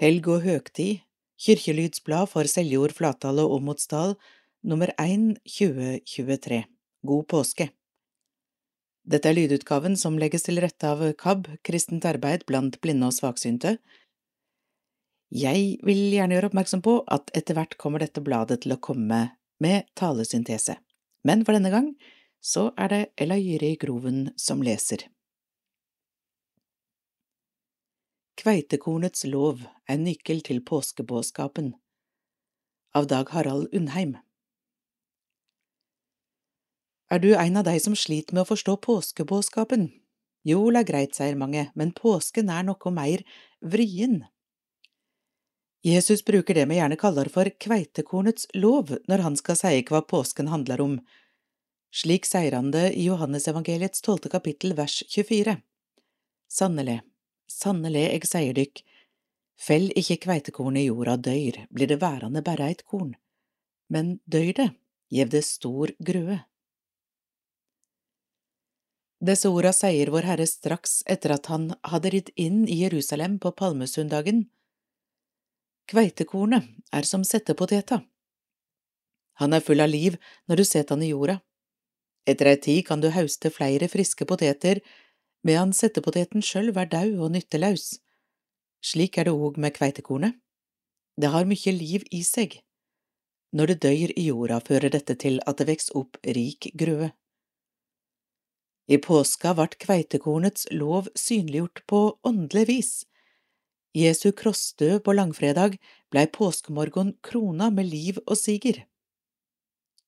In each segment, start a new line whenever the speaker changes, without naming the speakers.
Helg og høgtid, Kirkelydsblad for Seljord, Flatdal og Åmotsdal, nummer 1 2023. God påske! Dette er lydutgaven som legges til rette av KAB, Kristent arbeid blant blinde og svaksynte. Jeg vil gjerne gjøre oppmerksom på at etter hvert kommer dette bladet til å komme med talesyntese, men for denne gang så er det Ella Jyri Groven som leser. Kveitekornets lov er nøkkel til påskebåskapen av Dag Harald Undheim. Er du en av deg som sliter med å forstå påskebåskapen? Jol er greit, sier mange, men påsken er noe mer vrien. Jesus bruker det vi gjerne kaller for kveitekornets lov når han skal si hva påsken handler om. Slik sier han det i Johannesevangeliets tolvte kapittel vers 24. Sannelig, sannelig, eg sier dykk, fell ikke kveitekornet i jorda døyr, blir det værende bare eit korn, men døyr det, gjev det stor grøe. Disse orda sier Vår Herre straks etter at han hadde ridd inn i Jerusalem på palmesundagen. Kveitekornet er som settepoteta. Han er full av liv når du setter han i jorda. Etter ei tid kan du hauste flere friske poteter, medan settepoteten sjølv er daud og nyttelaus. Slik er det òg med kveitekornet. Det har mykje liv i seg. Når det døyr i jorda, fører dette til at det veks opp rik grøe. I påska vart kveitekornets lov synliggjort på åndelig vis. Jesu krossdød på langfredag blei påskemorgon krona med liv og siger.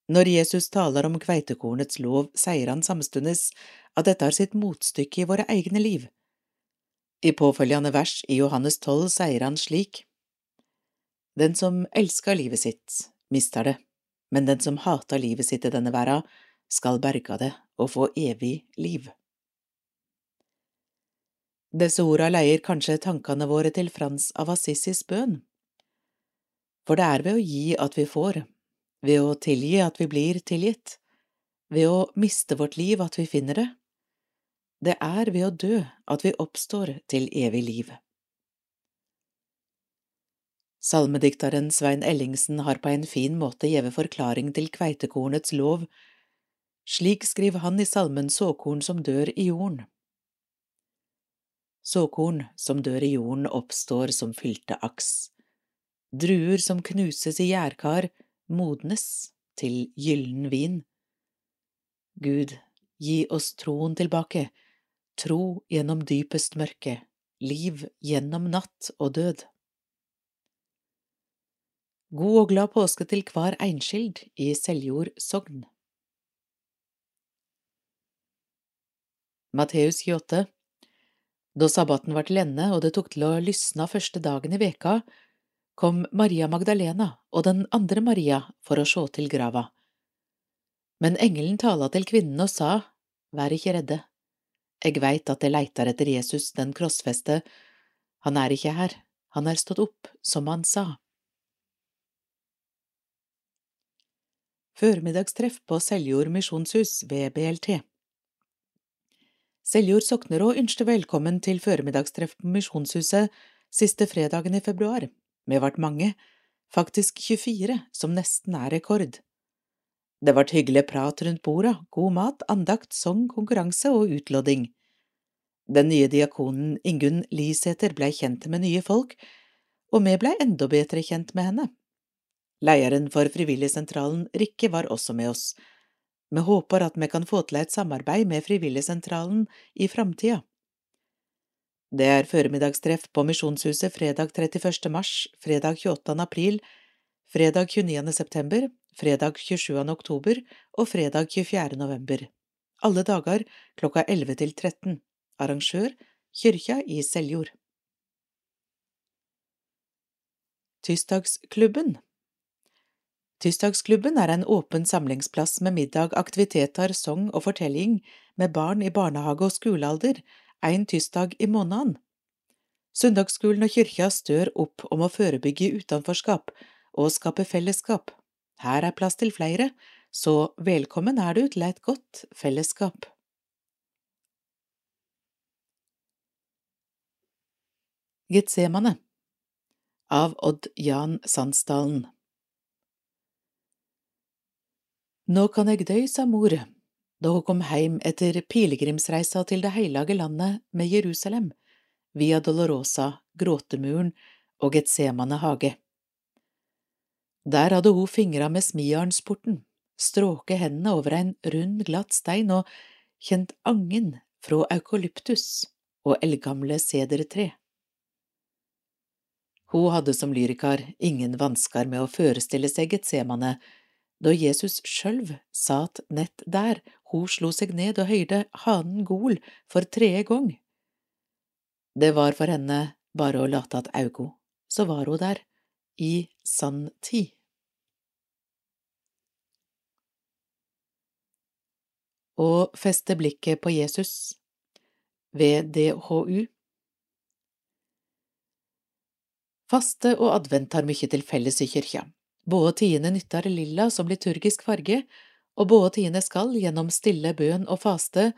Når Jesus taler om kveitekornets lov, sier han samstundes at dette har sitt motstykke i våre egne liv. I påfølgende vers i Johannes 12 sier han slik, Den som elsker livet sitt, mister det, men den som hater livet sitt i denne verda, skal berga det og få evig liv. Disse orda leier kanskje tankene våre til Frans av Assisis bønn. For det er ved å gi at vi får, ved å tilgi at vi blir tilgitt, ved å miste vårt liv at vi finner det. Det er ved å dø at vi oppstår til evig liv. Salmedikteren Svein Ellingsen har på en fin måte gjeve forklaring til kveitekornets lov slik skriver han i salmen Såkorn som dør i jorden. Såkorn som dør i jorden oppstår som fylte aks. Druer som knuses i gjærkar, modnes til gyllen vin. Gud, gi oss troen tilbake, tro gjennom dypest mørke, liv gjennom natt og død. God og glad påske til hver einskild i Seljord sogn. Matteus 28 Da sabbaten var til ende og det tok til å lysna første dagen i veka, kom Maria Magdalena og den andre Maria for å sjå til grava. Men engelen tala til kvinnen og sa, Vær ikke redde, eg veit at de leitar etter Jesus den krossfeste, han er ikke her, han er stått opp, som han sa. Førmiddagstreff på Seljord misjonshus ved BLT. Seljord Soknerå ønskte velkommen til føremiddagstreff på Misjonshuset siste fredagen i februar. Vi vart mange, faktisk 24, som nesten er rekord. Det vart hyggelig prat rundt borda, god mat, andakt, sang, konkurranse og utlodding. Den nye diakonen Ingunn Lisæter blei kjent med nye folk, og vi blei enda bedre kjent med henne. Lederen for Frivilligsentralen, Rikke, var også med oss vi håper at vi kan få til et samarbeid med Frivilligsentralen i framtida. Det er føremiddagstreff på Misjonshuset fredag 31. mars, fredag 28. april, fredag 29. september, fredag 27. oktober og fredag 24. november. Alle dager klokka 11 til 13. Arrangør Kyrkja i Seljord. Tirsdagsklubben Tirsdagsklubben er en åpen samlingsplass med middag, aktiviteter, sang og fortelling med barn i barnehage og skolealder en tirsdag i måneden. Søndagsskolen og kyrkja stør opp om å forebygge utenforskap og skape fellesskap. Her er plass til flere, så velkommen er du til et godt fellesskap. Getsemane Av Odd Jan Sandsdalen Nå kan eg døy, sa mor, da hun kom heim etter pilegrimsreisa til det heilage landet med Jerusalem, via Dolorosa, Gråtemuren og Getsemane hage. Der hadde hun fingra med smijarnsporten, stråket hendene over en rund, glatt stein og kjent angen fra eukalyptus og eldgamle sedertre. Hun hadde som lyrikar ingen vansker med å forestille seg Getsemane da Jesus sjølv satt nett der, hun slo seg ned og høyde hanen Gol for tredje gang. Det var for henne bare å late at augo, så var hun der, i sann tid. Å feste blikket på Jesus ved DHU Faste og advent har mye til felles i kyrkja. Både tiende nyttar lilla som liturgisk farge, og både skal, gjennom stille bøn og faste,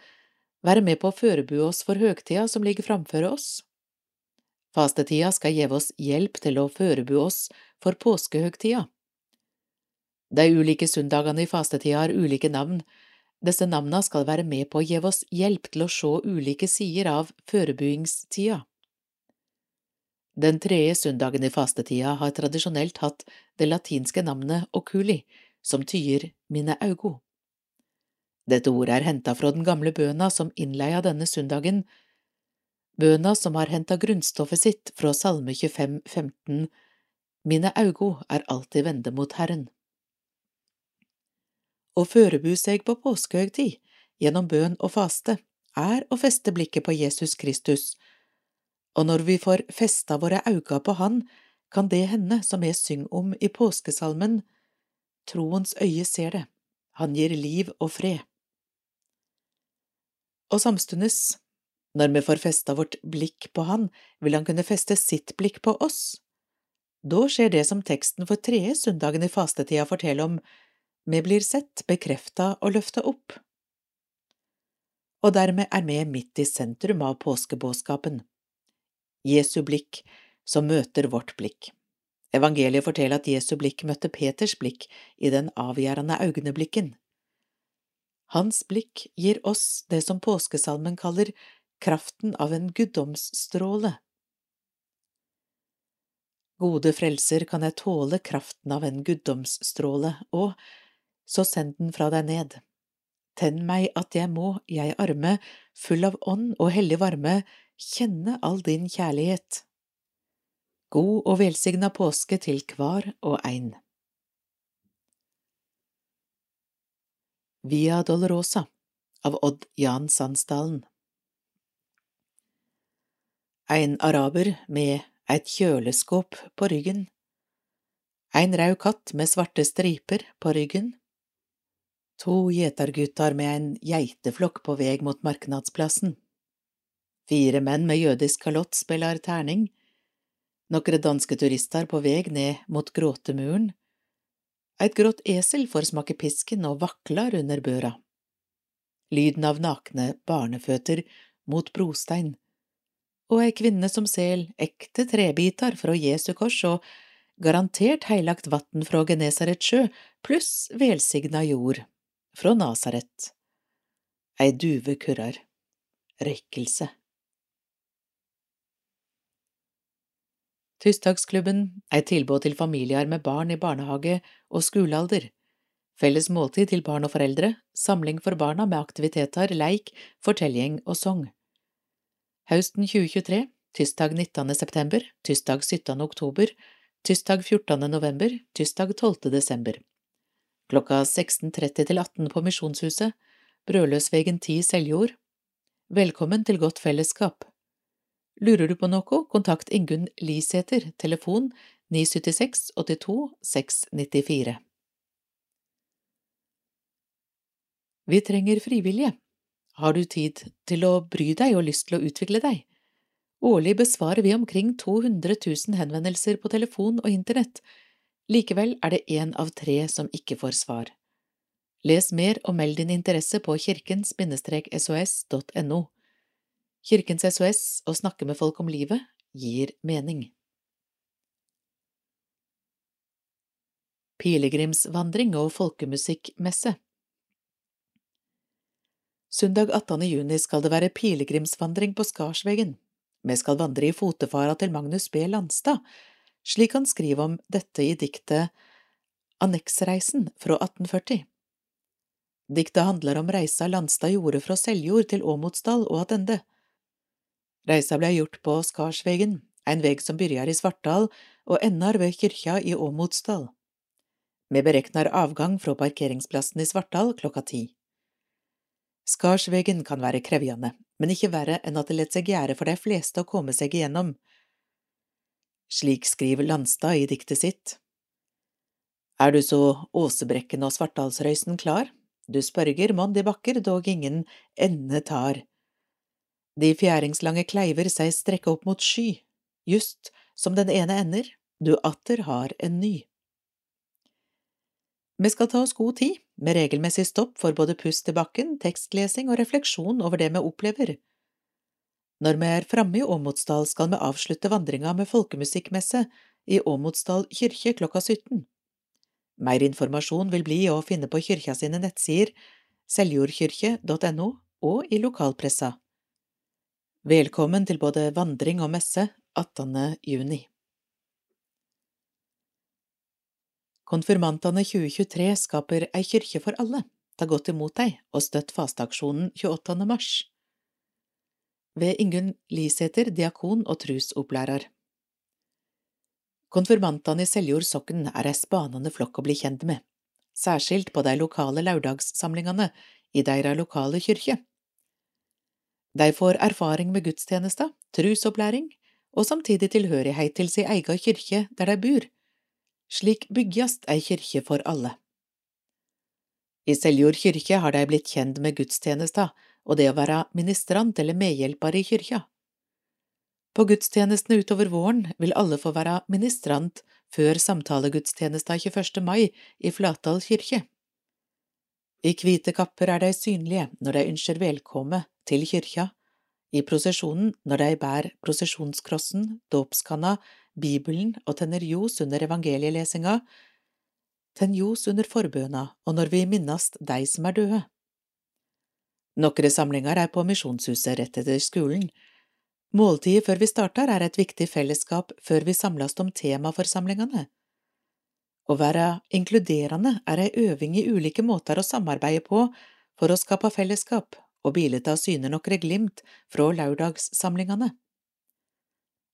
være med på å førebu oss for høgtida som ligger framfor oss. Fastetida skal gi oss hjelp til å førebu oss for påskehøgtida. De ulike søndagene i fastetida har ulike navn, disse navna skal være med på å gi oss hjelp til å se ulike sider av førebuingstida. Den tredje søndagen i fastetida har tradisjonelt hatt det latinske navnet oculi, som tyer mine augo. Dette ordet er henta fra den gamle bøna som innleia denne søndagen, bøna som har henta grunnstoffet sitt fra Salme 25, 15, Mine augo er alltid vende mot Herren. Å førebu seg på påskehøgtid gjennom bøn og faste er å feste blikket på Jesus Kristus, og når vi får festa våre auga på Han, kan det hende som jeg synger om i påskesalmen, troens øye ser det, han gir liv og fred. Og samstundes, når vi får festa vårt blikk på Han, vil Han kunne feste sitt blikk på oss. Da skjer det som teksten for tredje søndagen i fastetida forteller om, vi blir sett, bekrefta og løfta opp. Og dermed er vi midt i sentrum av påskebåskapen. Jesu blikk som møter vårt blikk. Evangeliet forteller at Jesu blikk møtte Peters blikk i den avgjørende øyeblikken. Hans blikk gir oss det som påskesalmen kaller kraften av en guddomsstråle. Gode frelser, kan jeg tåle kraften av en guddomsstråle, og så send den fra deg ned. Tenn meg at jeg må, jeg arme, full av ånd og hellig varme, kjenne all din kjærlighet. God og velsigna påske til hver og ein. Via Dolorosa av Odd Jan Sandsdalen En araber med et kjøleskåp på ryggen, en rød katt med svarte striper på ryggen, to gjetergutter med en geiteflokk på veg mot marknadsplassen. Fire menn med jødisk kalott spiller terning. Nokre danske turister på vei ned mot Gråtemuren. Eit grått esel får smake pisken og vakler under børa. Lyden av nakne barneføtter mot brostein. Og ei kvinne som sel ekte trebitar fra Jesu kors og garantert heilagt vatn fra Genesarets sjø, pluss velsigna jord fra Nasaret. Ei duve kurrar. Røykelse. Tirsdagsklubben er et tilbud til familier med barn i barnehage og skolealder. Felles måltid til barn og foreldre, samling for barna med aktiviteter, leik, fortelling og sang. Høsten 2023, tirsdag 19. september, tirsdag 17. oktober, tirsdag 14. november, tirsdag 12. desember. Klokka 16.30 til 18 på Misjonshuset, Brødløsvegen 10 Seljord. Velkommen til godt fellesskap. Lurer du på noe, kontakt Ingunn Lisæter, telefon 976 82 694. Vi trenger frivillige. Har du tid til å bry deg og lyst til å utvikle deg? Årlig besvarer vi omkring 200 000 henvendelser på telefon og internett. Likevel er det én av tre som ikke får svar. Les mer og meld din interesse på kirkens-sos.no. Kirkens SOS å snakke med folk om livet gir mening. pilegrimsvandring og folkemusikkmesse. Søndag 18. juni skal det være pilegrimsvandring på Skarsvegen. Vi skal vandre i fotefara til Magnus B. Landstad, slik han skriver om dette i diktet Anneksreisen fra 1840. Diktet handler om reisa Landstad gjorde fra Seljord til Åmotsdal og attende. Reisa ble gjort på Skarsvegen, en veg som byrjar i Svartdal og ender ved kyrkja i Åmotsdal. Vi berekner avgang fra parkeringsplassen i Svartdal klokka ti. Skarsvegen kan være krevjende, men ikke verre enn at det lett seg gjøre for de fleste å komme seg igjennom. Slik skriver Landstad i diktet sitt. Er du så Åsebrekken og Svartdalsrøysen klar? Du spørger mon de bakker dog ingen ende tar. De fjæringslange kleiver seg strekke opp mot sky, just som den ene ender, du atter har en ny. Vi skal ta oss god tid, med regelmessig stopp for både pust til bakken, tekstlesing og refleksjon over det vi opplever. Når vi er framme i Åmotsdal, skal vi avslutte vandringa med folkemusikkmesse i Åmotsdal kirke klokka 17. Mer informasjon vil bli å finne på kyrkja sine nettsider seljordkyrkje.no og i lokalpressa. Velkommen til både vandring og messe 18. juni. Konfirmantene 2023 skaper ei kyrkje for alle, ta godt imot dei og støtt fasteaksjonen 28. mars. Ved Ingunn Lisæter, diakon og trusopplærer. Konfirmantene i Seljord sokn er ei spanende flokk å bli kjent med, særskilt på de lokale lørdagssamlingene i deira lokale kyrkje. De får erfaring med gudstjenester, trusopplæring og samtidig tilhørighet til si eiga kyrkje der de bor. Slik byggjast ei kyrkje for alle. I Seljord kyrkje har de blitt kjent med gudstjenester og det å være ministrant eller medhjelper i kyrkja. På gudstjenestene utover våren vil alle få være ministrant før samtalegudstjenesta 21. mai i Flatdal kirke. I hvite kapper er de synlige når de ønsker velkomme til kyrkja, i prosesjonen når de bærer prosesjonskrossen, dåpskanna, Bibelen og tenner ljos under evangelielesinga, tenn ljos under forbøna og når vi minnast dei som er døde. Nokre samlinger er på Misjonshuset rett etter skolen, Måltidet før vi starter er et viktig fellesskap før vi samles om tema for samlingene. Å være inkluderende er ei øving i ulike måter å samarbeide på for å skape fellesskap og bilet av syne nokre glimt fra lørdagssamlingene.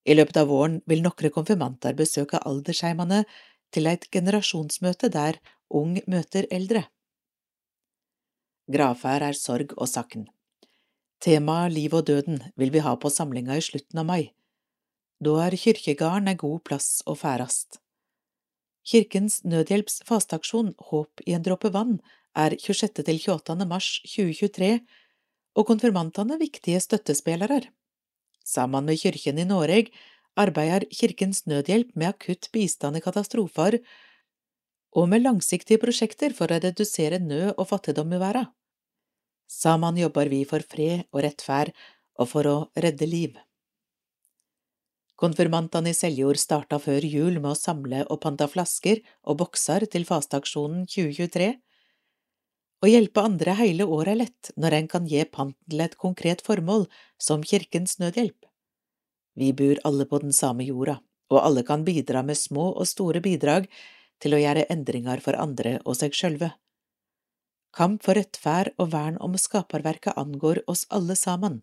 I løpet av våren vil nokre konfirmanter besøke aldersheimene til et generasjonsmøte der ung møter eldre. Gravferd er sorg og sakn. Temaet Liv og døden vil vi ha på samlinga i slutten av mai. Da er kyrkjegarden en god plass å færast. Kirkens Nødhjelps fasteaksjon Håp i en dråpe vann er 26. til 28. mars 2023, og konfirmantene viktige støttespillere. Sammen med Kyrkjen i Norge arbeider Kirkens Nødhjelp med akutt bistand i katastrofer og med langsiktige prosjekter for å redusere nød og fattigdom i verden. Sammen jobber vi for fred og rettferd og for å redde liv. Konfirmantene i Seljord starta før jul med å samle og panta flasker og bokser til fasteaksjonen 2023. Å hjelpe andre hele året er lett når en kan gi panten til et konkret formål, som Kirkens Nødhjelp. Vi bor alle på den samme jorda, og alle kan bidra med små og store bidrag til å gjøre endringer for andre og seg sjølve. Kamp for rettferd og vern om skaperverket angår oss alle sammen.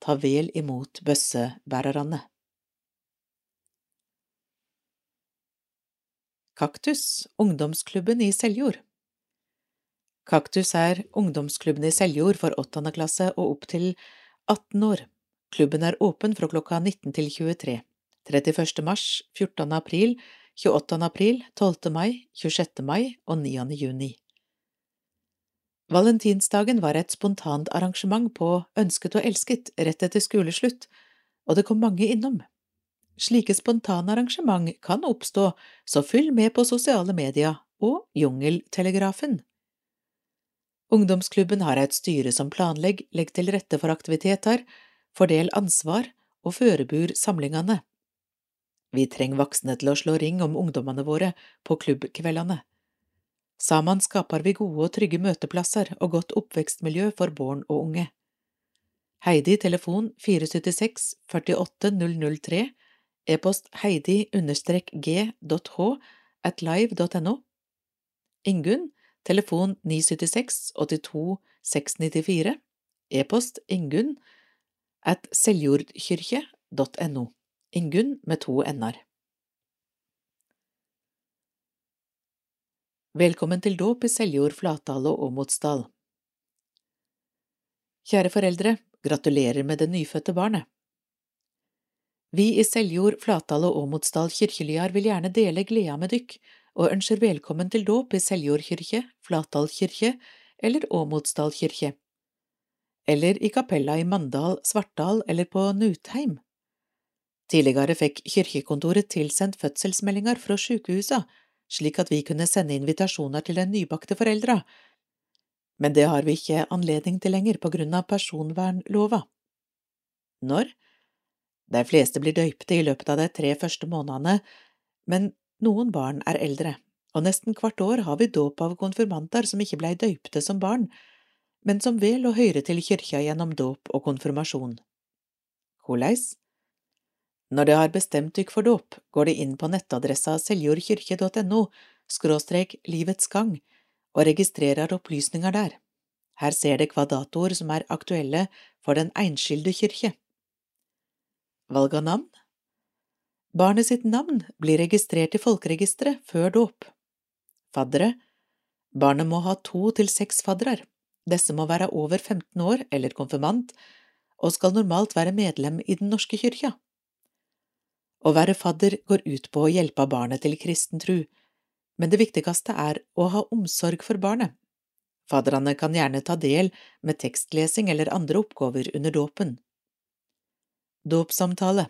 Ta vel imot bøssebærerne. Kaktus, ungdomsklubben i Seljord Kaktus er ungdomsklubben i Seljord for åttende klasse og opp til 18 år. Klubben er åpen fra klokka 19 til 23. 31. mars, 14. april, 28. april, 12. mai, 26. mai og 9. juni. Valentinsdagen var et spontant arrangement på Ønsket og elsket rett etter skoleslutt, og det kom mange innom. Slike spontane arrangement kan oppstå, så følg med på sosiale medier og Jungeltelegrafen. Ungdomsklubben har et styre som planlegger, legger til rette for aktiviteter, fordel ansvar og førebur samlingene. Vi trenger voksne til å slå ring om ungdommene våre på klubbkveldene. Sammen skaper vi gode og trygge møteplasser og godt oppvekstmiljø for barn og unge. Heidi telefon 476 48 003 e-post heidi-g.h at live.no Ingunn telefon 976 82 694 e-post ingunn at seljordkyrkje.no Ingunn med to n-er. Velkommen til dåp i Seljord, Flatdal og Åmotsdal. Kjære foreldre, gratulerer med det nyfødte barnet. Vi i Seljord, Flatdal og Åmotsdal kirkelyar vil gjerne dele gleda med dykk, og ønsker velkommen til dåp i Seljord kirke, Flatdal kirke eller Åmotsdal kirke. Eller i kapella i Mandal, Svartdal eller på Nutheim. Tidligere fikk kirkekontoret tilsendt fødselsmeldinger fra sykehusa, slik at vi kunne sende invitasjoner til de nybakte foreldra, men det har vi ikke anledning til lenger på grunn av personvernlova. Når? De fleste blir døypte i løpet av de tre første månedene, men noen barn er eldre, og nesten hvert år har vi dåp av konfirmanter som ikke blei døypte som barn, men som vel å høre til kyrkja gjennom dåp og konfirmasjon. Korleis? Når det har bestemt dykk for dåp, går det inn på nettadressa seljordkyrkje.no skråstrek livets gang og registrerer opplysninger der. Her ser det hva datoer som er aktuelle for den einskilde kyrkje. Valg av navn Barnet sitt navn blir registrert i folkeregisteret før dåp. Faddere Barnet må ha to til seks faddere. Disse må være over 15 år eller konfirmant, og skal normalt være medlem i Den norske kyrkja. Å være fadder går ut på å hjelpe barnet til kristen tru, men det viktigste er å ha omsorg for barnet. Fadderne kan gjerne ta del med tekstlesing eller andre oppgaver under dåpen. Dåpssamtale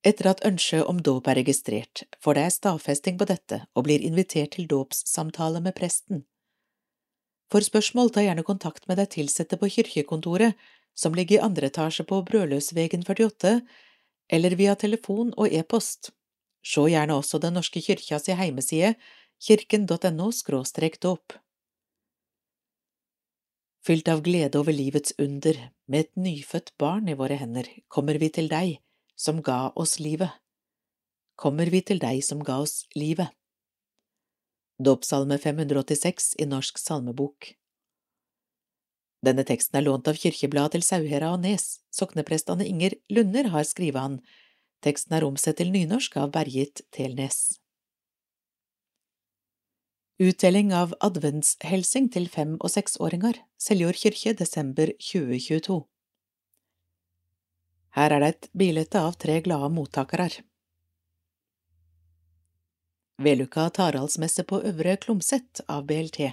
Etter at ønsket om dåp er registrert, får deg stadfesting på dette og blir invitert til dåpssamtale med presten. For spørsmål, ta gjerne kontakt med deg tilsatte på kirkekontoret, som ligger i andre etasje på Brødløsvegen 48, eller via telefon og e-post. Se gjerne også Den norske kirkas heimeside, kirken.no – dåp. Fylt av glede over livets under, med et nyfødt barn i våre hender, kommer vi til deg, som ga oss livet. Kommer vi til deg som ga oss livet. Dåpssalme 586 i Norsk salmebok Denne teksten er lånt av Kirkebladet til Sauherad og Nes, sokneprestene Inger Lunder har skrevet han, teksten er omsett til nynorsk av Bergit Telnes. Utdeling av adventshelsing til fem- og seksåringer, Seljord kirke, desember 2022 Her er det et bilde av tre glade mottakere. Vellukka Taraldsmesse på Øvre Klomset av BLT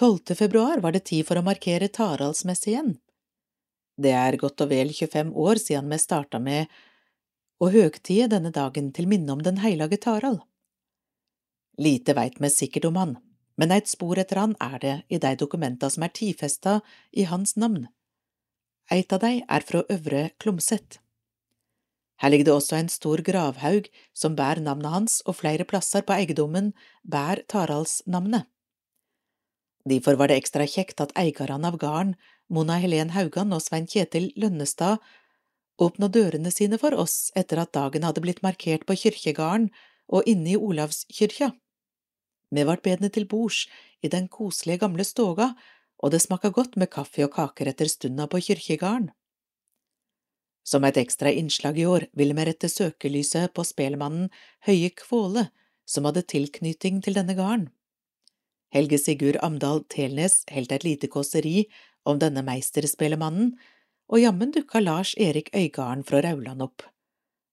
12. februar var det tid for å markere Taraldsmesse igjen. Det er godt og vel 25 år siden vi starta med å høgtide denne dagen til minne om den heilage Tarald. Lite veit vi sikkert om han, men eit spor etter han er det i de dokumenta som er tidfesta i hans navn. Eit av dei er fra Øvre Klomset. Her ligger det også en stor gravhaug som bærer navnet hans, og flere plasser på eiendommen bærer Taraldsnavnet. Derfor var det ekstra kjekt at eierne av gården, Mona Helen Haugan og Svein Kjetil Lønnestad, åpna dørene sine for oss etter at dagen hadde blitt markert på kirkegården og inne i Olavskyrkja. Vi ble bedne til bords i den koselige gamle stoga, og det smakka godt med kaffe og kaker etter stunda på kirkegården. Som et ekstra innslag i år ville vi rette søkelyset på spelmannen Høye Kvåle, som hadde tilknytning til denne gården. Helge Sigurd Amdal Telnes holdt et lite kåseri om denne meisterspelemannen, og jammen dukka Lars Erik Øygarden fra Rauland opp.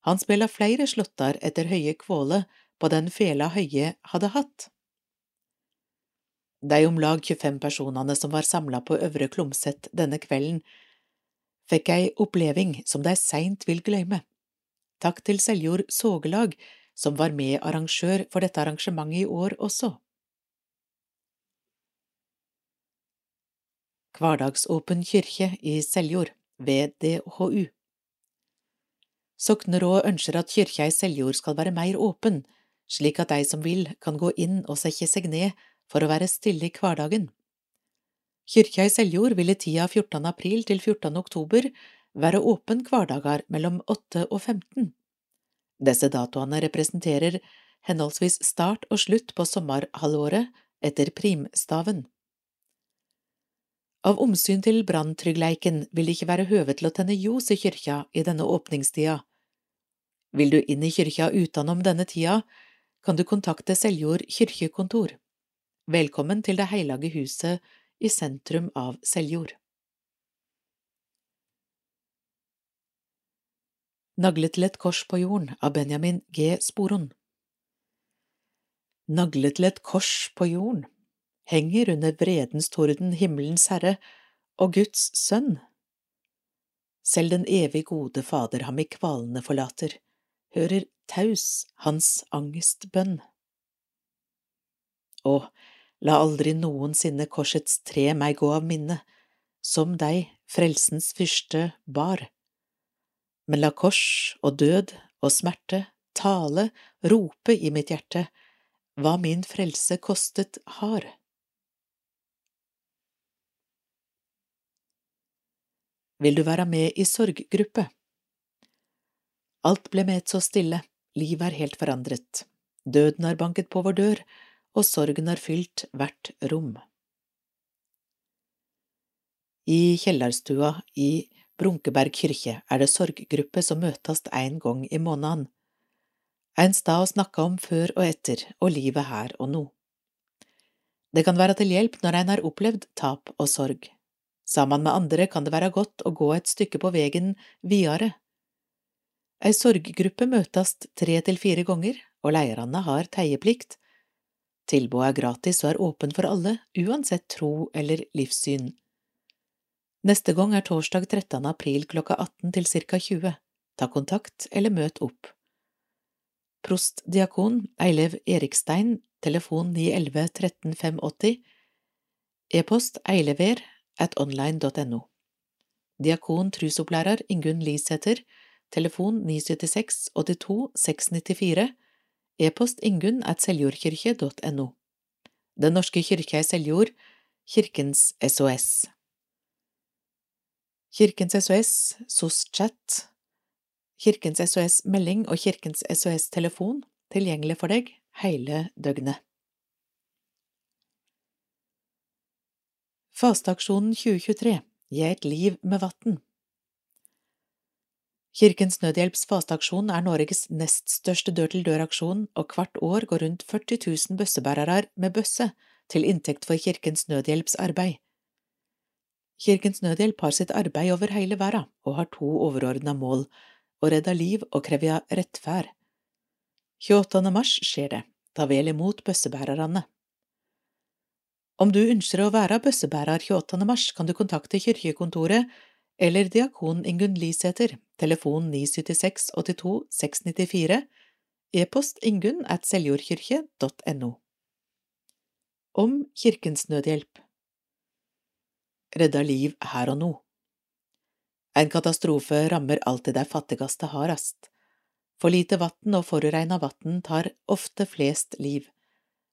Han spela flere slåttar etter Høye Kvåle på den fela Høye hadde hatt. De om lag 25 personene som var samla på Øvre Klomset denne kvelden, fikk ei oppleving som de seint vil gløyme. Takk til Seljord Sågelag, som var medarrangør for dette arrangementet i år også. Hverdagsåpen kirke i Seljord, ved DHU Sokneråd ønsker at kirka i Seljord skal være mer åpen, slik at de som vil, kan gå inn og sette seg ned for å være stille i hverdagen. Kyrkja i Seljord vil i tida 14. april til 14. oktober være åpen hverdager mellom 8 og 15. Disse datoene representerer henholdsvis start og slutt på sommerhalvåret etter primstaven. Av omsyn til branntryggleiken vil det ikke være høve til å tenne ljos i kyrkja i denne åpningstida. Vil du inn i kyrkja utenom denne tida, kan du kontakte Seljord kyrkjekontor. Velkommen til Det heilage huset i sentrum av Seljord. Naglet til et kors på jorden av Benjamin G. Sporon Naglet til et kors på jorden henger under vredens torden himmelens herre og Guds sønn. Selv den evig gode Fader ham i kvalene forlater, hører taus hans angstbønn. Å, la aldri noensinne korsets tre meg gå av minne, som deg, frelsens fyrste, bar. Men la kors og død og smerte tale, rope i mitt hjerte, hva min frelse kostet har. Vil du være med i sorggruppe? Alt ble med så stille, livet er helt forandret, døden har banket på vår dør, og sorgen har fylt hvert rom. I kjellerstua i Brunkeberg kyrkje er det sorggruppe som møtes en gang i måneden. En stad å snakke om før og etter, og livet her og nå. Det kan være til hjelp når en har opplevd tap og sorg. Sammen med andre kan det være godt å gå et stykke på vegen videre. Ei sorggruppe møtes tre til fire ganger, og leirene har teieplikt. Tilbudet er gratis og er åpen for alle, uansett tro eller livssyn. Neste gang er torsdag 13. april klokka 18 til ca 20. Ta kontakt eller møt opp. Prostdiakon Eilev Erikstein, telefon 911 13 580, e-post eilever at online.no. Diakon trusopplærer Ingunn Lisæter, telefon 976 82 694, e-post ingunn at seljordkirke.no. Den norske kirke i Seljord, Kirkens SOS. Kirkens SOS, SOS-chat, Kirkens SOS melding og Kirkens SOS telefon tilgjengelig for deg hele døgnet. Fasteaksjonen 2023 Gi et liv med vann Kirkens Nødhjelps fasteaksjon er Norges nest største dør-til-dør-aksjon, og hvert år går rundt 40 000 bøssebærere med bøsse til inntekt for Kirkens Nødhjelps arbeid. Kirkens Nødhjelp har sitt arbeid over hele verden og har to overordna mål – å redde liv og kreve rettferd. 28. mars skjer det, ta vel imot bøssebærerne. Om du ønsker å være bøssebærer 28. mars, kan du kontakte kirkekontoret eller diakon Ingunn Lisæter, telefon 976 82 694, e-post ingunn at seljordkirke.no. Om Kirkens Nødhjelp Redda liv her og nå En katastrofe rammer alltid de fattigste hardest. For lite vann og forureina vann tar ofte flest liv.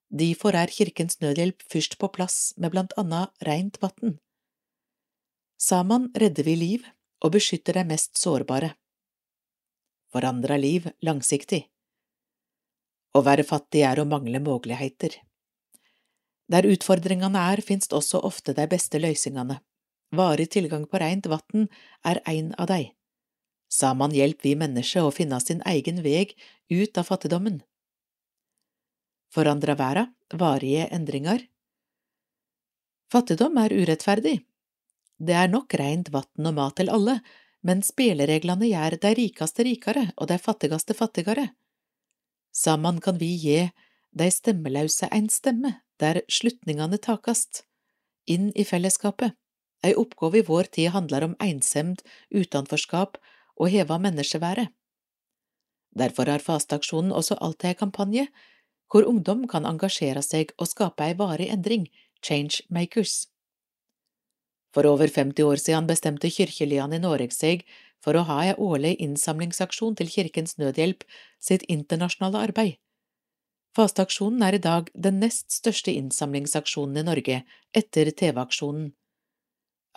Derfor er Kirkens Nødhjelp først på plass med blant annet rent vann. Sammen redder vi liv og beskytter de mest sårbare. Forandrer liv langsiktig. Å være fattig er å mangle muligheter. Der utfordringene er, finnes også ofte de beste løsningene. Varig tilgang på rent vann er en av dei. Sammen hjelper vi mennesker å finne sin egen veg ut av fattigdommen forandra verda, varige endringer. Fattigdom er urettferdig. Det er nok reint vann og mat til alle, men spillereglene gjør de rikeste rikere og de fattigste fattigere. Sammen kan vi gi de stemmeløse en stemme, der slutningene takast, inn i fellesskapet. Ei oppgave i vår tid handler om ensemd, utenforskap og heva menneskeværet. Derfor har Fasteaksjonen også alltid ei kampanje hvor ungdom kan engasjere seg og skape ei varig endring, Changemakers. For over 50 år siden bestemte kirkeligene i Norge seg for å ha ei årlig innsamlingsaksjon til Kirkens Nødhjelp sitt internasjonale arbeid. Fasteaksjonen er i dag den nest største innsamlingsaksjonen i Norge, etter TV-aksjonen.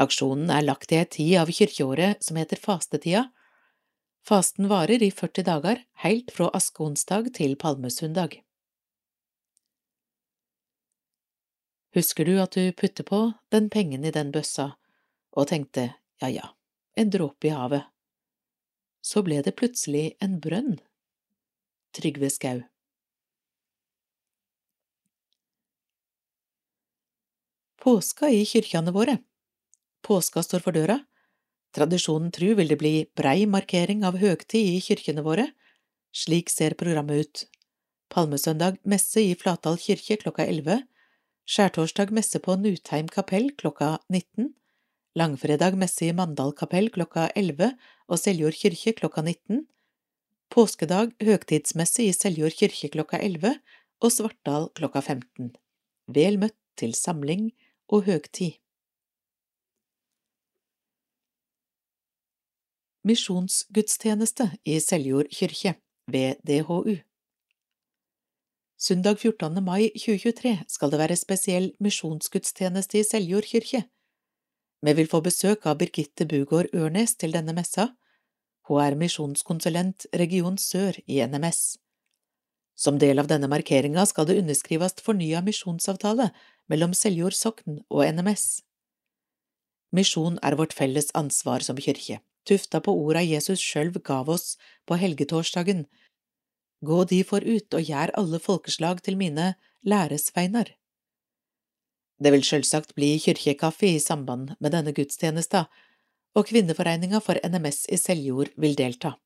Aksjonen er lagt i ei tid av kirkeåret som heter fastetida. Fasten varer i 40 dager, helt fra askeonsdag til palmesundag. Husker du at du putter på den pengen i den bøssa og tenkte ja ja, en dråpe i havet. Så ble det plutselig en brønn. Trygve Skau Påska i kyrkjene våre Påska står for døra. Tradisjonen tru vil det bli brei markering av høgtid i kyrkjene våre. Slik ser programmet ut. Palmesøndag messe i Flatdal kirke klokka 11, skjærtorsdag messe på Nutheim kapell klokka 19, langfredag messe i Mandal kapell klokka 11 og Seljord kirke klokka 19, påskedag høgtidsmesse i Seljord kirke klokka 11 og Svartdal klokka 15. Vel møtt til samling og høgtid. Misjonsgudstjeneste i Seljord kirke ved DHU Søndag 14. mai 2023 skal det være spesiell misjonsgudstjeneste i Seljord kirke. Vi vil få besøk av Birgitte Bugård Ørnes til denne messa. Hun er misjonskonsulent Region Sør i NMS. Som del av denne markeringa skal det underskrives fornya misjonsavtale mellom Seljord sokn og NMS. Misjon er vårt felles ansvar som kirke tufta på orda Jesus sjølv gav oss på helgetorsdagen. Gå for ut og gjær alle folkeslag til mine læresveinar. Det vil sjølsagt bli kyrkjekaffe i samband med denne gudstjenesta, og Kvinneforeninga for NMS i Seljord vil delta.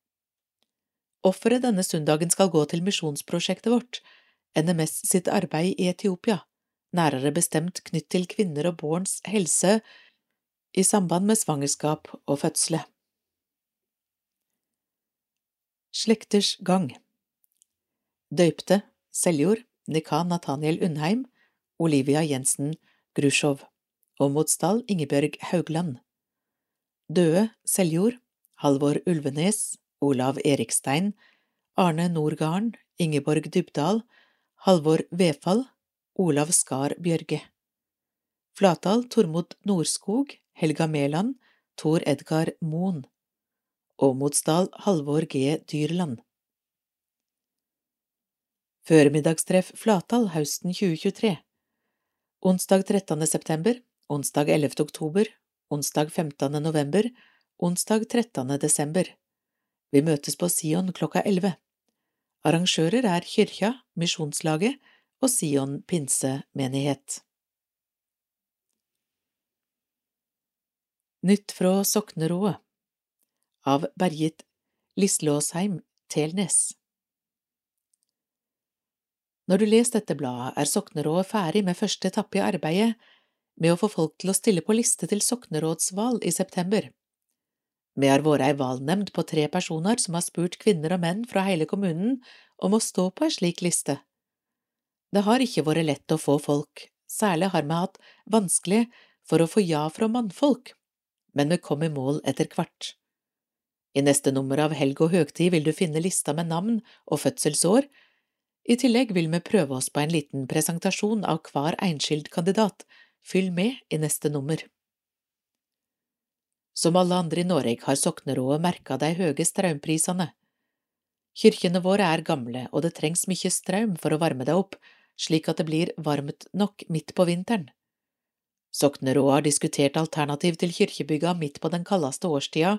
Offeret denne søndagen skal gå til misjonsprosjektet vårt, NMS sitt arbeid i Etiopia, nærere bestemt knytt til kvinner og barns helse i samband med svangerskap og fødsle. Slekters gang Døypte Seljord Nikan Nathaniel Undheim Olivia Jensen Grusjov Åmotsdal Ingebjørg Haugland. Døde Seljord Halvor Ulvenes Olav Erikstein Arne Norgarden, Ingeborg Dybdal Halvor Vefall Olav Skar Bjørge. Flatdal Tormod Norskog, Helga Mæland Tor Edgar Moen Åmotsdal Halvor G. Dyrland Førmiddagstreff Flatdal høsten 2023 Onsdag 13. september, onsdag 11. oktober, onsdag 15. november, onsdag 13. desember. Vi møtes på Sion klokka 11. Arrangører er Kyrkja, Misjonslaget og Sion pinsemenighet. Nytt fra Soknerået av Bergit Lislåsheim Telnes. Når du leser dette bladet, er soknerådet ferdig med første etappe i arbeidet med å få folk til å stille på liste til soknerådsvalg i september. Vi har vært ei valgnemnd på tre personer som har spurt kvinner og menn fra hele kommunen om å stå på ei slik liste. Det har ikke vært lett å få folk, særlig har vi hatt vanskelig for å få ja fra mannfolk, men vi kom i mål etter hvert. I neste nummer av Helg og høgtid vil du finne lista med navn og fødselsår. I tillegg vil vi prøve oss på en liten presentasjon av hver enskild kandidat. Fyll med i neste nummer. Som alle andre i Norge har soknerådet merka de høye strømprisene. Kyrkjene våre er gamle, og det trengs mye strøm for å varme deg opp, slik at det blir varmt nok midt på vinteren. Soknerådet har diskutert alternativ til kirkebygga midt på den kaldeste årstida,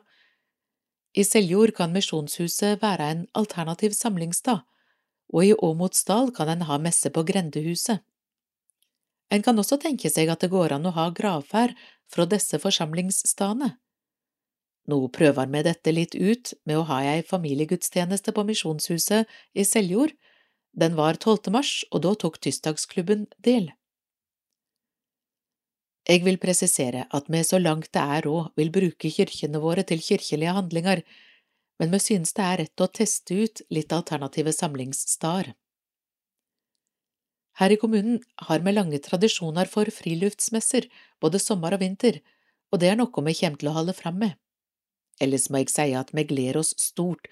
i Seljord kan Misjonshuset være en alternativ samlingsstad, og i Åmotsdal kan en ha messe på Grendehuset. En kan også tenke seg at det går an å ha gravferd fra disse forsamlingsstedene. Nå prøver vi dette litt ut med å ha ei familiegudstjeneste på Misjonshuset i Seljord. Den var 12. mars, og da tok Tirsdagsklubben del. Jeg vil presisere at vi så langt det er råd vil bruke kirkene våre til kirkelige handlinger, men vi synes det er rett å teste ut litt alternative samlingssteder. Her i kommunen har vi lange tradisjoner for friluftsmesser, både sommer og vinter, og det er noe vi kommer til å holde fram med. ellers må eg seie at me gleder oss stort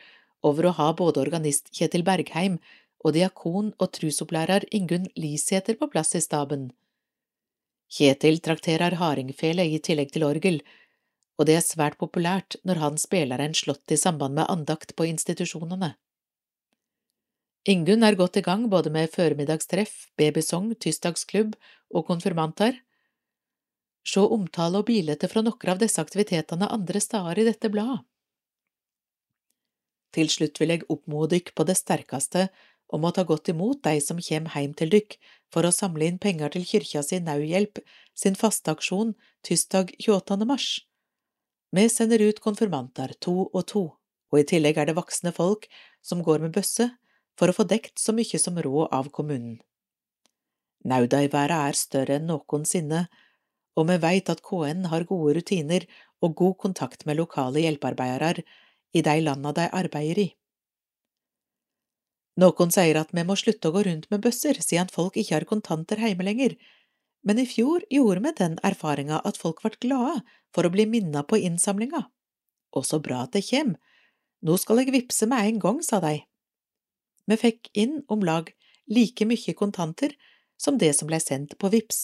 over å ha både organist Kjetil Bergheim og diakon og trusopplærer Ingunn Lisæter på plass i staben. Kjetil trakterer hardingfele i tillegg til orgel, og det er svært populært når han spiller en slått i samband med andakt på institusjonene. Ingunn er godt i gang både med føremiddagstreff, babysong, tirsdagsklubb og konfirmantar. Se omtale og bilete fra noen av disse aktivitetene andre steder i dette bladet. Til slutt vil jeg oppmode dykk på det sterkeste om å ta godt imot de som kjem heim til dykk for å samle inn penger til kyrkja si Nauhjelp sin faste aksjon tirsdag 28. mars. Vi sender ut konfirmanter to og to, og i tillegg er det voksne folk som går med bøsse for å få dekt så mye som råd av kommunen. Naudaiværet er større enn noensinne, og vi veit at KN har gode rutiner og god kontakt med lokale hjelpearbeidere i de landa de arbeider i. Noen sier at vi må slutte å gå rundt med bøsser siden folk ikke har kontanter hjemme lenger, men i fjor gjorde vi den erfaringa at folk ble glade for å bli minna på innsamlinga. Og så bra at det kjem, nå skal jeg vippse med en gang, sa de. Vi fikk inn om lag like mye kontanter som det som ble sendt på VIPS.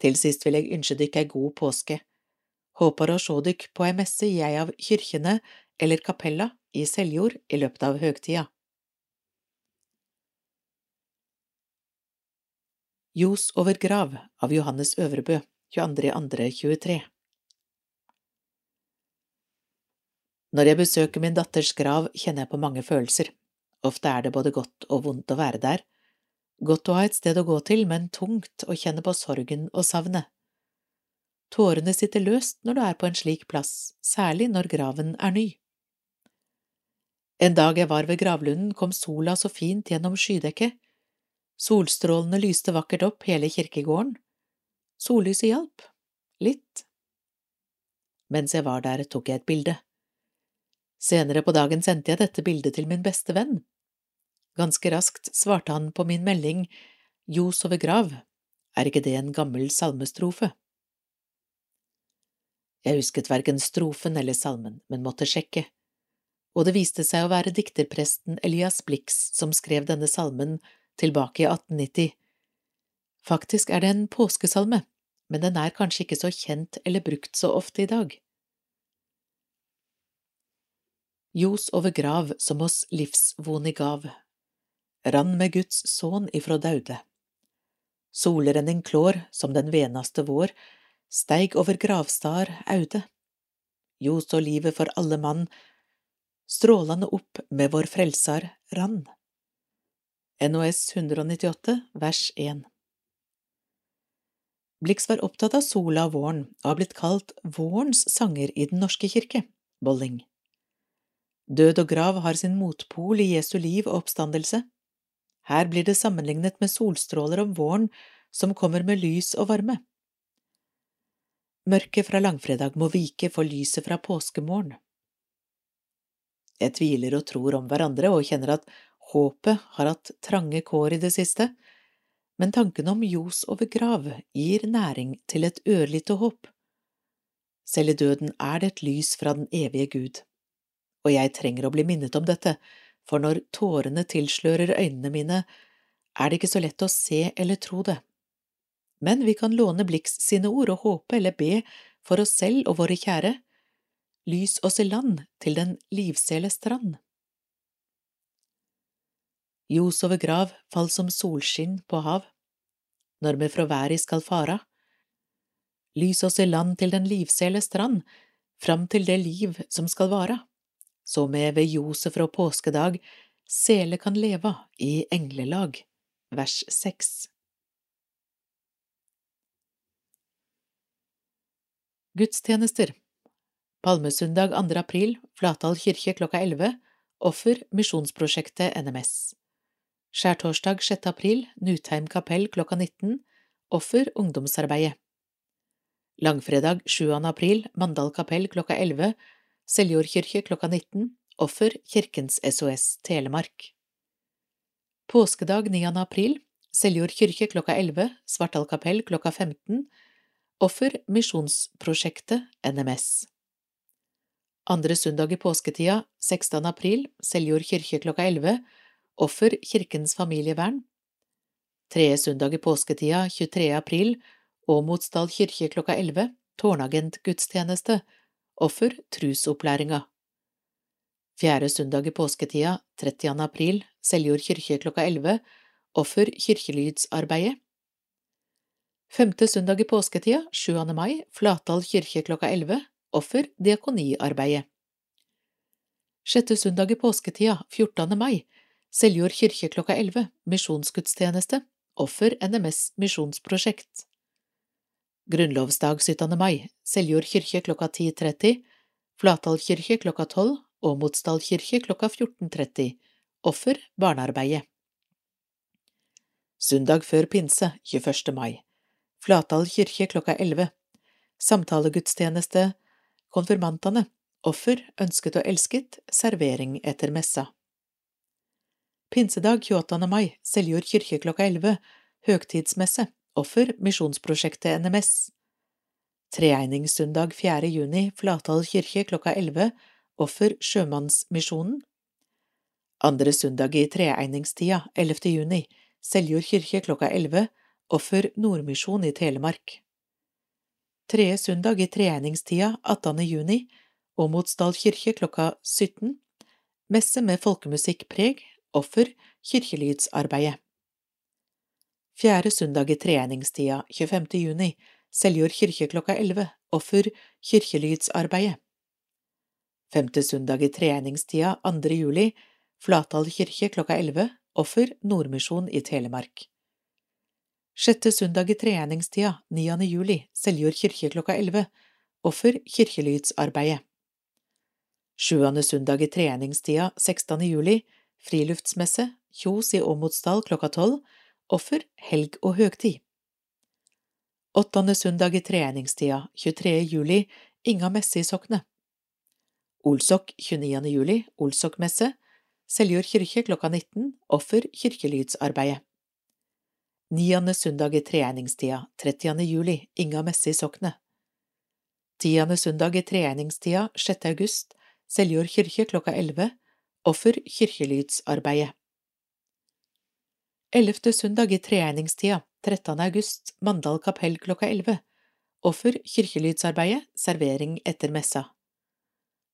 Til sist vil jeg ønske dykk ei god påske. Håper å se dykk på ei messe i ei av kyrkjene eller kapella i Seljord i løpet av høgtida. Ljos over grav av Johannes Øvrebø, 22.2.23 Når jeg besøker min datters grav, kjenner jeg på mange følelser. Ofte er det både godt og vondt å være der. Godt å ha et sted å gå til, men tungt å kjenne på sorgen og savnet. Tårene sitter løst når du er på en slik plass, særlig når graven er ny. En dag jeg var ved gravlunden, kom sola så fint gjennom skydekket, Solstrålene lyste vakkert opp hele kirkegården. Sollyset hjalp. Litt. Mens jeg var der, tok jeg et bilde. Senere på dagen sendte jeg dette bildet til min beste venn. Ganske raskt svarte han på min melding Ljos over grav, er ikke det en gammel salmestrofe? Jeg husket verken strofen eller salmen, men måtte sjekke, og det viste seg å være dikterpresten Elias Blix som skrev denne salmen tilbake i 1890. Faktisk er det en påskesalme, men den er kanskje ikke så kjent eller brukt så ofte i dag. Ljos over grav som oss livsvonig gav, rann med Guds sønn ifrå daude. Solrenning klår som den venaste vår, steig over gravstar aude. Ljos og livet for alle mann, strålande opp med vår frelsar rann. NOS 198, vers 1 Blix var opptatt av sola og våren, og har blitt kalt vårens sanger i Den norske kirke, Bolling. Død og grav har sin motpol i Jesu liv og oppstandelse. Her blir det sammenlignet med solstråler om våren som kommer med lys og varme. Mørket fra langfredag må vike for lyset fra påskemorgen. Jeg tviler og tror om hverandre og kjenner at Håpet har hatt trange kår i det siste, men tanken om ljos over grav gir næring til et ørlite håp. Selv i døden er det et lys fra den evige Gud, og jeg trenger å bli minnet om dette, for når tårene tilslører øynene mine, er det ikke så lett å se eller tro det. Men vi kan låne Blix sine ord og håpe eller be for oss selv og våre kjære. Lys oss i land til den livsele strand. Ljos over grav fall som solskinn på hav, når me fra væri skal fara. Lys oss i land til den livsele strand, fram til det liv som skal vara, så me ved ljoset fra påskedag sele kan leva i englelag. Vers 6 Gudstjenester Palmesøndag 2. april, Flatdal kirke klokka 11, Offer Misjonsprosjektet NMS Skjærtorsdag 6. april, Nutheim kapell klokka 19, Offer ungdomsarbeidet. Langfredag 7. april, Mandal kapell klokka 11, Seljordkirke klokka 19, Offer Kirkens SOS Telemark. Påskedag 9. april, Seljord kirke klokka 11, Svartdal kapell klokka 15, Offer Misjonsprosjektet NMS. Andre søndag i påsketida, 16. april, Seljord kirke klokka 11, offer Kirkens familievern. Tre søndag i påsketida, 23. april, Åmotsdal kirke klokka 11, tårnagentgudstjeneste, offer trusopplæringa. Fjerde søndag i påsketida, 30. april, Seljord kirke klokka 11, offer kirkelydsarbeidet. Femte søndag i påsketida, 7. mai, Flatdal kirke klokka 11, offer diakoniarbeidet. Sjette søndag i påsketida, 14. mai, Seljord kirke klokka 11, misjonsgudstjeneste, offer NMS misjonsprosjekt. Grunnlovsdag 17. mai, Seljord kirke klokka 10.30, Flatdal kirke klokka 12, Åmotsdal kirke klokka 14.30, offer barnearbeidet. Søndag før pinse, 21. mai, Flatdal kirke klokka 11, samtalegudstjeneste, konfirmantene, offer ønsket og elsket, servering etter messa. Pinsedag 28. mai, Seljord kirke klokka 11, høgtidsmesse, offer Misjonsprosjektet NMS. Treegningssøndag 4. juni, Flatdal kirke klokka 11, offer Sjømannsmisjonen. Andre søndag i treegningstida, 11. juni, Seljord kirke klokka 11, offer Nordmisjon i Telemark. Tredje søndag i treegningstida, 18. juni, Åmotsdal kirke klokka 17, messe med folkemusikkpreg, offer kirkelydsarbeidet. Fjerde søndag i treningstida, 25. juni, Seljord kirke klokka 11, offer kirkelydsarbeidet. Femte søndag i treningstida, 2. juli, Flatdal kirke klokka 11, offer Nordmisjon i Telemark. Sjette søndag i treningstida, 9. juli, Seljord kirke klokka 11, offer kirkelydsarbeidet. Sjuende søndag i treningstida, 16. juli, friluftsmesse, Kjos i Åmotsdal klokka 12, offer helg og høgtid. Åttende søndag i treningstida, 23. juli, Inga messe i Sokne. Olsok 29. juli, Olsokmesse, Seljord kirke klokka 19, offer kirkelydsarbeidet. Niende søndag i treningstida, 30. juli, Inga messe i Sokne. Tiende søndag i treningstida, 6. august, Seljord kirke klokka 11, offer kirkelydsarbeidet. Ellevte søndag i treegningstida, 13. august, Mandal kapell klokka 11, offer kirkelydsarbeidet, servering etter messa.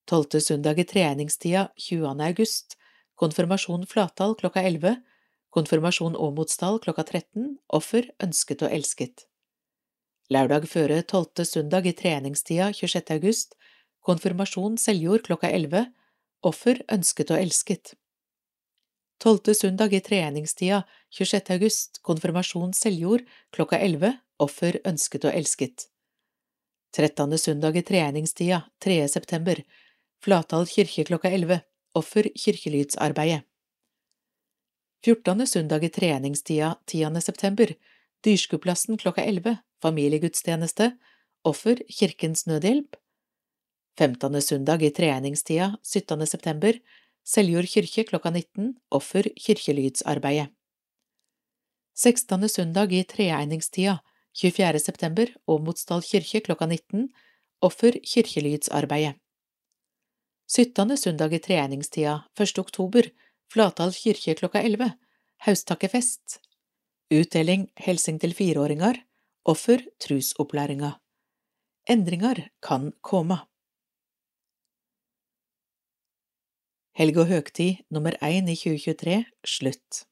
Tolvte søndag i treegningstida, 20. august, konfirmasjon Flatdal klokka 11, konfirmasjon Åmotsdal klokka 13, offer ønsket og elsket. Lørdag føre tolvte søndag i treningstida 26. august, konfirmasjon Seljord klokka 11, offer ønsket og elsket. Tolvte søndag i treningstida 26. august, konfirmasjon Seljord klokka 11, offer ønsket og elsket. Trettende søndag i treningstida 3. september, Flatdal kirke klokka 11, offer kirkelydsarbeidet. Fjortende søndag i treningstida 10. september, Dyrskuplassen klokka 11, familiegudstjeneste, offer Kirkens Nødhjelp. Femtende søndag i treningstida 17. september, Seljord kirke klokka 19, offer kirkelydsarbeidet. Sekstende søndag i treegningstida 24. september, Åmotsdal kirke klokka 19, offer kirkelydsarbeidet. Syttende søndag i treegningstida 1. oktober, Flatdal kirke klokka 11, Haustakkefest. Utdeling Helsing til fireåringer, offer trusopplæringa. Endringer kan komme. Helg og høgtid nummer én i 2023 slutt.